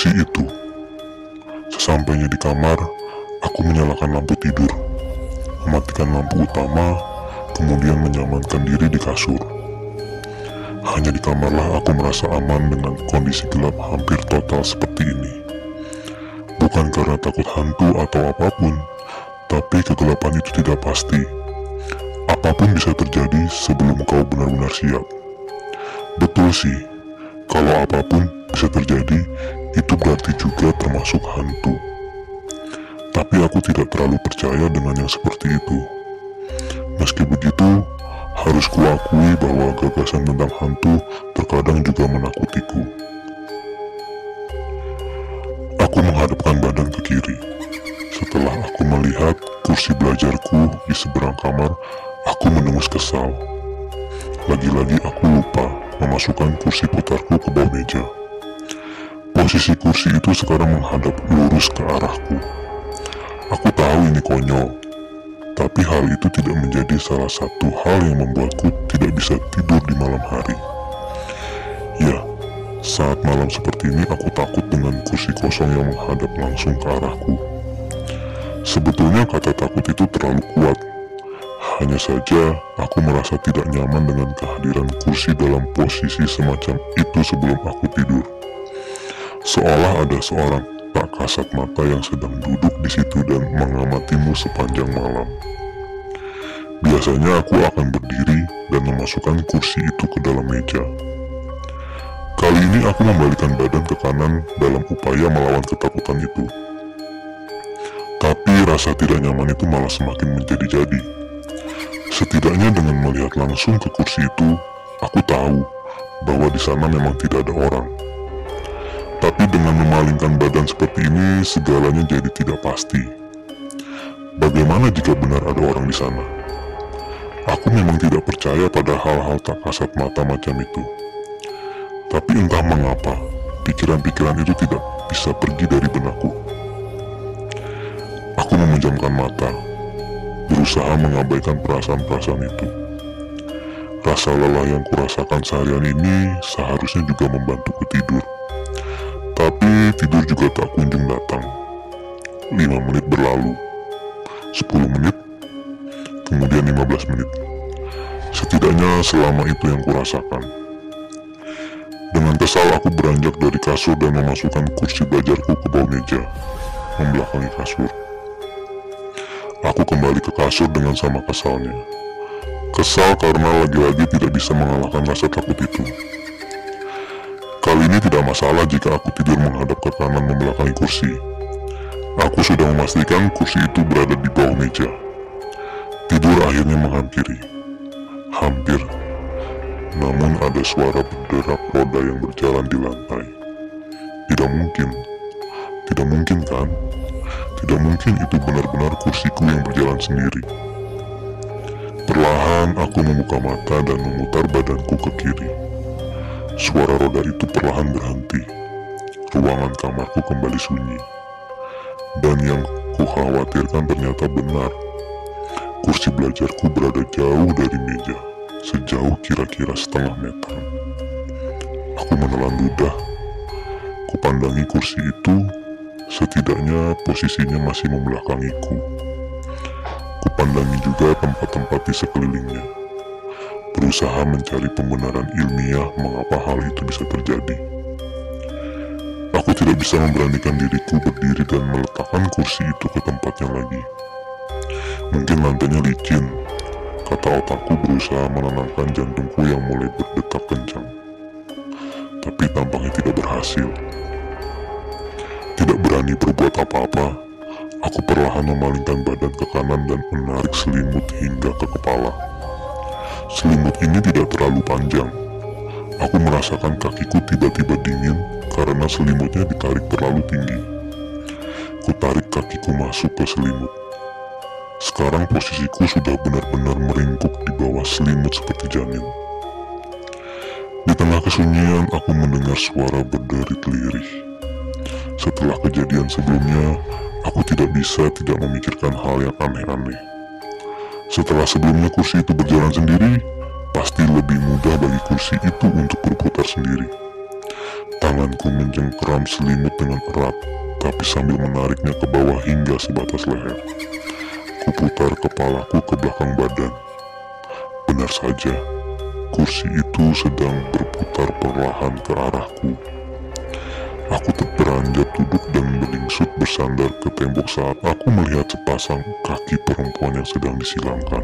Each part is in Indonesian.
kursi itu. Sesampainya di kamar, aku menyalakan lampu tidur, mematikan lampu utama, kemudian menyamankan diri di kasur. Hanya di kamarlah aku merasa aman dengan kondisi gelap hampir total seperti ini. Bukan karena takut hantu atau apa pun, tapi kegelapan itu tidak pasti. Apa pun bisa terjadi sebelum kau benar-benar siap. Betul sih, kalau apa pun bisa terjadi, itu berarti juga termasuk hantu. Tapi aku tidak terlalu percaya dengan yang seperti itu. Meski begitu, harus kuakui bahwa gagasan tentang hantu terkadang juga menakutiku. Aku menghadapkan badan ke kiri. Setelah aku melihat kursi belajarku di seberang kamar, aku menengus kesal. Lagi-lagi aku lupa memasukkan kursi putarku ke bawah meja. Posisi kursi itu sekarang menghadap lurus ke arahku. Aku tahu ini konyol, tapi hal itu tidak menjadi salah satu hal yang membuatku tidak bisa tidur di malam hari. Ya, saat malam seperti ini aku takut dengan kursi kosong yang menghadap langsung ke arahku. Sebetulnya kata takut itu terlalu kuat. Hanya saja aku merasa tidak nyaman dengan kehadiran kursi dalam posisi semacam itu sebelum aku tidur. Seolah ada seorang tak kasat mata yang sedang duduk di situ dan mengamatimu sepanjang malam. Biasanya aku akan berdiri dan memasukkan kursi itu ke dalam meja. Kali ini aku membalikan badan ke kanan dalam upaya melawan ketakutan itu. Tapi rasa tidak nyaman itu malah semakin menjadi-jadi. Setidaknya dengan melihat langsung ke kursi itu, aku tahu bahwa di sana memang tidak ada orang. Tapi dengan memalingkan badan seperti ini, segalanya jadi tidak pasti. Bagaimana jika benar ada orang di sana? Aku memang tidak percaya pada hal-hal tak kasat mata macam itu. Tapi entah mengapa, pikiran-pikiran itu tidak bisa pergi dari benakku. Aku memejamkan mata, berusaha mengabaikan perasaan-perasaan itu. Rasa lelah yang kurasakan seharian ini seharusnya juga membantuku tidur. Tidur juga tak kunjung datang. 5 menit berlalu. 10 menit. Kemudian 15 menit. Setidaknya selama itu yang kurasakan. Dengan kesal aku beranjak dari kasur dan memasukkan kursi belajarku ke bawah meja, membelakangi kasur. Aku kembali ke kasur dengan sama kesalnya. Kesal karena lagi-lagi tidak bisa mengalahkan rasa takut itu. Kali ini tidak masalah jika aku tidur menghadap ke kanan membelakangi kursi. Aku sudah memastikan kursi itu berada di bawah meja. Tidur akhirnya menghampiri. Hampir. Namun ada suara berderak roda yang berjalan di lantai. Tidak mungkin. Tidak mungkin kan? Tidak mungkin itu benar-benar kursiku yang berjalan sendiri. Perlahan aku membuka mata dan memutar badanku ke kiri. Suara roda itu perlahan berhenti. Ruangan kamarku kembali sunyi. Dan yang kukhawatirkan ternyata benar. Kursi belajarku berada jauh dari meja, sejauh kira-kira setengah meter. Aku menelan ludah. Kupandangi kursi itu, setidaknya posisinya masih membelakangiku. Kupandangi juga tempat-tempat di sekelilingnya berusaha mencari pembenaran ilmiah mengapa hal itu bisa terjadi. Aku tidak bisa memberanikan diriku berdiri dan meletakkan kursi itu ke tempatnya lagi. Mungkin lantainya licin, kata otakku berusaha menenangkan jantungku yang mulai berdetak kencang. Tapi tampaknya tidak berhasil. Tidak berani berbuat apa-apa, aku perlahan memalingkan badan ke kanan dan menarik selimut hingga ke kepala. Selimut ini tidak terlalu panjang. Aku merasakan kakiku tiba-tiba dingin karena selimutnya ditarik terlalu tinggi. Ku tarik kakiku masuk ke selimut. Sekarang posisiku sudah benar-benar meringkuk di bawah selimut seperti janin. Di tengah kesunyian aku mendengar suara berderit lirih. Setelah kejadian sebelumnya, aku tidak bisa tidak memikirkan hal yang aneh-aneh. Setelah sebelumnya kursi itu berjalan sendiri, pasti lebih mudah bagi kursi itu untuk berputar sendiri. Tanganku mencengkeram selimut dengan erat, tapi sambil menariknya ke bawah hingga sebatas leher. Kuputar kepalaku ke belakang badan. Benar saja, kursi itu sedang berputar perlahan ke arahku. Aku terperanjat duduk dan beringsut bersandar ke tembok saat aku melihat sepasang kaki perempuan yang sedang disilangkan.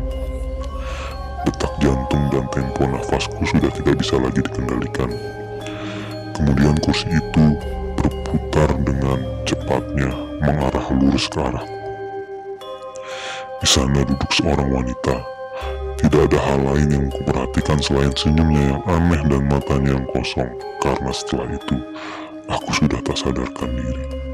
Detak jantung dan tempo nafasku sudah tidak bisa lagi dikendalikan. Kemudian kursi itu berputar dengan cepatnya mengarah lurus ke arahku. Di sana duduk seorang wanita. Tidak ada hal lain yang kuperhatikan selain senyumnya yang aneh dan matanya yang kosong. Karena setelah itu, aku sudah tak sadarkan diri.